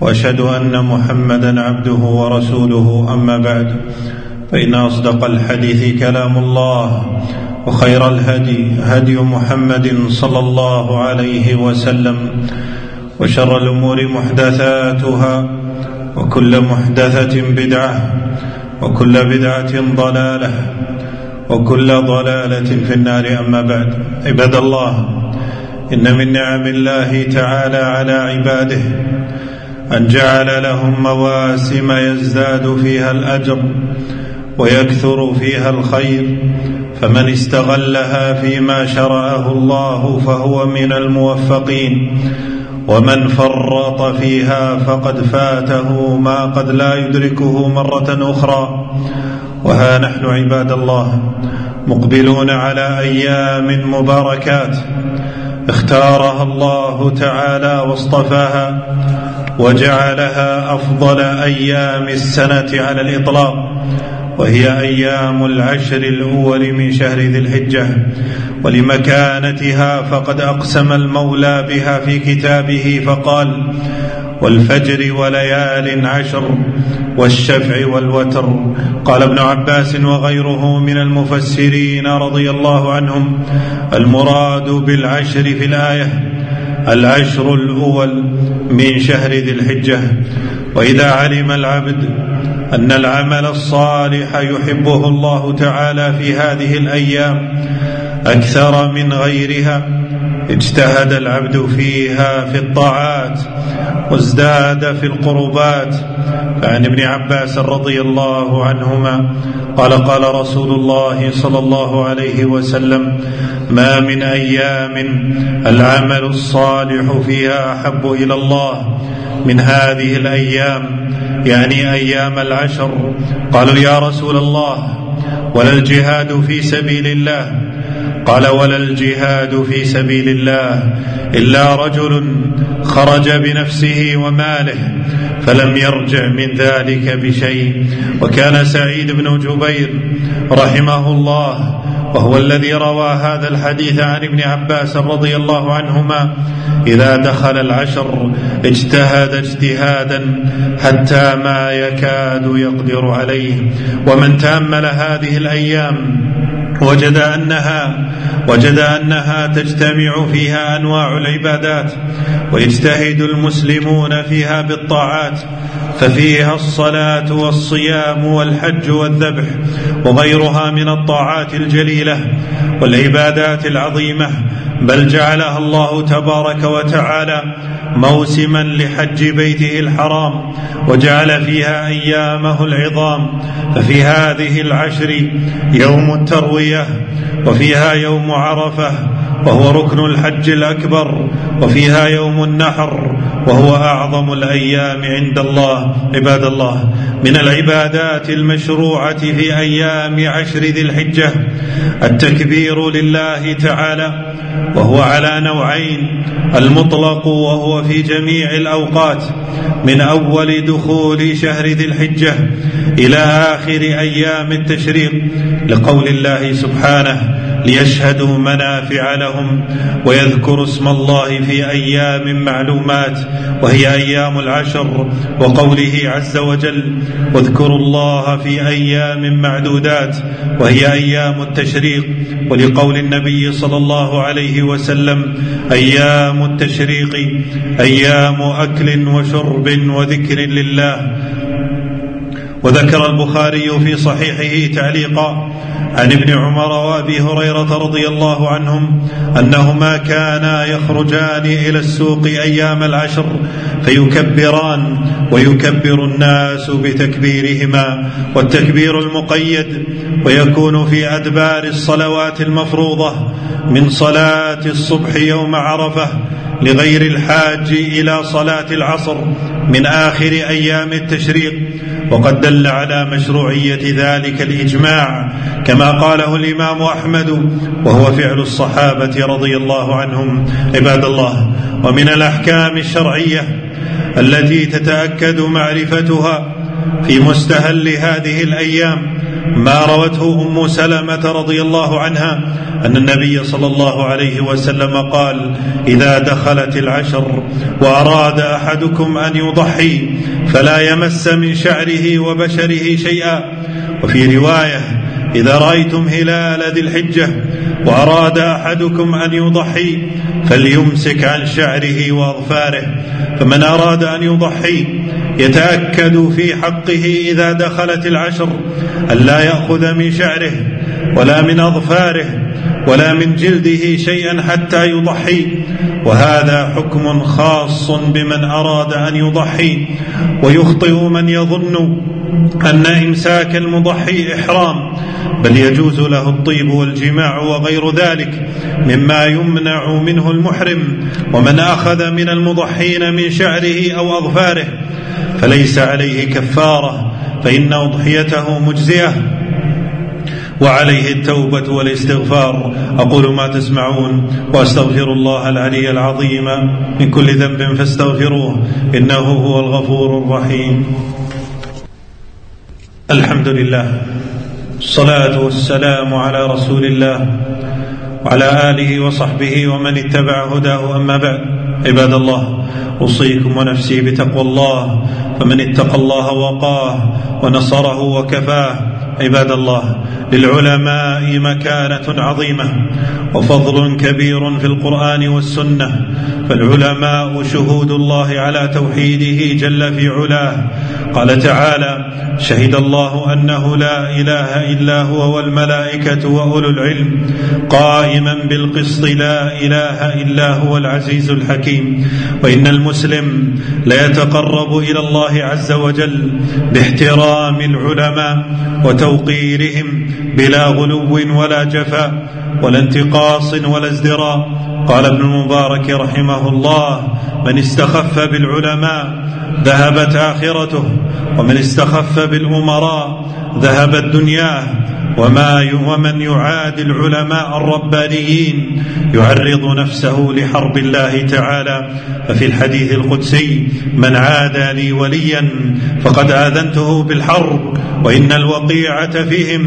وأشهد أن محمدا عبده ورسوله. أما بعد فإن أصدق الحديث كلام الله وخير الهدي هدي محمد صلى الله عليه وسلم وشر الأمور محدثاتها وكل محدثة بدعة وكل بدعة ضلالة وكل ضلالة في النار. أما بعد عباد الله إن من نعم الله تعالى على عباده أن جعل لهم مواسم يزداد فيها الأجر ويكثر فيها الخير. فمن استغلها فيما شرعه الله فهو من الموفقين. ومن فرط فيها فقد فاته ما قد لا يدركه مرة أخرى. وها نحن عباد الله مقبلون على أيام مباركات. اختارها الله تعالى واصطفاها. وجعلها أفضل أيام السنة على الإطلاق وهي أيام العشر الأول من شهر ذي الحجة. ولمكانتها فقد أقسم المولى بها في كتابه فقال والفجر وليال عشر والشفع والوتر. قال ابن عباس وغيره من المفسرين رضي الله عنهم المراد بالعشر في الآية العشر الأول من شهر ذي الحجة. وإذا علم العبد أن العمل الصالح يحبه الله تعالى في هذه الأيام أكثر من غيرها اجتهد العبد فيها في الطاعات وازداد في القربات. فعن ابن عباس رضي الله عنهما قال قال رسول الله صلى الله عليه وسلم ما من أيام العمل الصالح فيها أحب إلى الله من هذه الأيام يعني أيام العشر. قالوا يا رسول الله ولا الجهاد في سبيل الله قال ولا الجهاد في سبيل الله إلا رجل خرج بنفسه وماله فلم يرجع من ذلك بشيء. وكان سعيد بن جبير رحمه الله وهو الذي روى هذا الحديث عن ابن عباس رضي الله عنهما إذا دخل العشر اجتهد اجتهادا حتى ما يكاد يقدر عليه. ومن تأمل هذه الأيام وجد أنها وجد أنها تجتمع فيها أنواع العبادات ويجتهد المسلمون فيها بالطاعات ففيها الصلاة والصيام والحج والذبح وغيرها من الطاعات الجليلة والعبادات العظيمة بل جعلها الله تبارك وتعالى موسما لحج بيته الحرام وجعل فيها أيامه العظام. ففي هذه العشر يوم التروية وفيها يوم عرفة وهو ركن الحج الأكبر وفيها يوم النحر وهو أعظم الأيام عند الله عباد الله. من العبادات المشروعة في أيام عشر ذي الحجة التكبير لله تعالى وهو على نوعين المطلق وهو في جميع الأوقات من أول دخول شهر ذي الحجة إلى آخر أيام التشريق لقول الله سبحانه ليشهدوا منافع لهم ويذكروا اسم الله في أيام معلومات وهي أيام العشر. وقوله عز وجل واذكروا الله في أيام معدودات وهي أيام التشريق. ولقول النبي صلى الله عليه وسلم أيام التشريق أيام أكل وشرب وذكر لله. وذكر البخاري في صحيحه تعليقا عن ابن عمر وأبي هريرة رضي الله عنهم أنهما كانا يخرجان إلى السوق أيام العشر فيكبران ويكبر الناس بتكبيرهما والتكبير المقيد ويكون في أدبار الصلوات المفروضة من صلاة الصبح يوم عرفة لغير الحاج إلى صلاة العصر من آخر أيام التشريق وقد دل على مشروعية ذلك الإجماع كما قاله الإمام أحمد وهو فعل الصحابة رضي الله عنهم عباد الله. ومن الأحكام الشرعية التي تتأكد معرفتها في مستهل هذه الأيام ما روته أم سلمة رضي الله عنها أن النبي صلى الله عليه وسلم قال إذا دخلت العشر وأراد أحدكم أن يضحي فلا يمس من شعره وبشره شيئا. وفي رواية إذا رأيتم هلال ذي الحجة وأراد أحدكم أن يضحي فليمسك عن شعره وأظفاره فمن أراد أن يضحي يتأكد في حقه إذا دخلت العشر الا يأخذ من شعره ولا من أظفاره ولا من جلده شيئا حتى يضحي. وهذا حكم خاص بمن أراد أن يضحي. ويخطئ من يظن أن إمساك المضحي إحرام بل يجوز له الطيب والجماع وغير ذلك مما يمنع منه المحرم. ومن أخذ من المضحين من شعره أو أظفاره فليس عليه كفارة فإن أضحيته مجزئه وعليه التوبة والاستغفار. أقول ما تسمعون وأستغفر الله العلي العظيم من كل ذنب فاستغفروه إنه هو الغفور الرحيم. الحمد لله الصلاة والسلام على رسول الله. وعلى آله وصحبه ومن اتبع هداه. أما بعد عباد الله أوصيكم ونفسي بتقوى الله فمن اتقى الله وقاه ونصره وكفاه عباد الله للعلماء مكانة عظيمة وفضل كبير في القرآن والسنة فالعلماء شهود الله على توحيده جل في علاه. قال تعالى شهد الله أنه لا إله إلا هو والملائكة وأولو العلم قائما بالقسط لا إله إلا هو العزيز الحكيم وإن المسلم ليتقرب إلى الله عز وجل باحترام العلماء وتوقيرهم بلا غلو ولا جفاء ولا انتقاص ولا ازدراء. قال ابن المبارك رحمه الله من استخف بالعلماء ذهبت آخرته ومن استخف بالأمراء ذهبت دنياه وما ومن يعادي العلماء الربانيين يعرض نفسه لحرب الله تعالى. ففي الحديث القدسي من عادى لي وليا فقد آذنته بالحرب وإن الوقيعة فيهم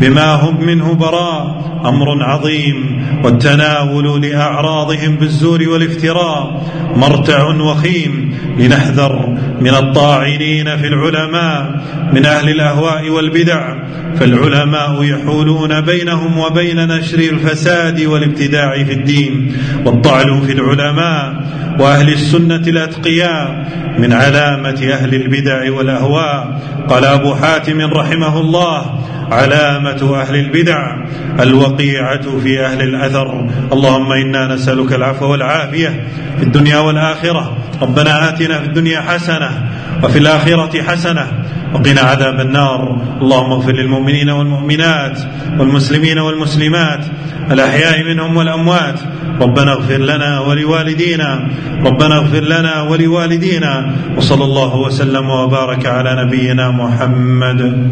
بما هم منه براء أمر عظيم والتناول لأعراضهم بالزور والافتراء مرتع وخيم لنحذر من الطاعنين في العلماء من أهل الأهواء والبدع فالعلماء يحولون بينهم وبين نشر الفساد والابتداع في الدين والطعن في العلماء وأهل السنة الأتقياء من علامة أهل البدع والأهواء. قال أبو حاتم رحمه الله علامة أهل البدع الوقيعة في أهل الأثر. اللهم إنا نسألك العفو والعافية في الدنيا والآخرة. ربنا آتنا في الدنيا حسنة وفي الآخرة حسنة. وقنا عذاب النار. اللهم اغفر للمؤمنين والمؤمنات والمسلمين والمسلمات الأحياء منهم والأموات. ربنا اغفر لنا ولوالدينا. ربنا اغفر لنا ولوالدينا. وصلى الله وسلم وبارك على نبينا محمد.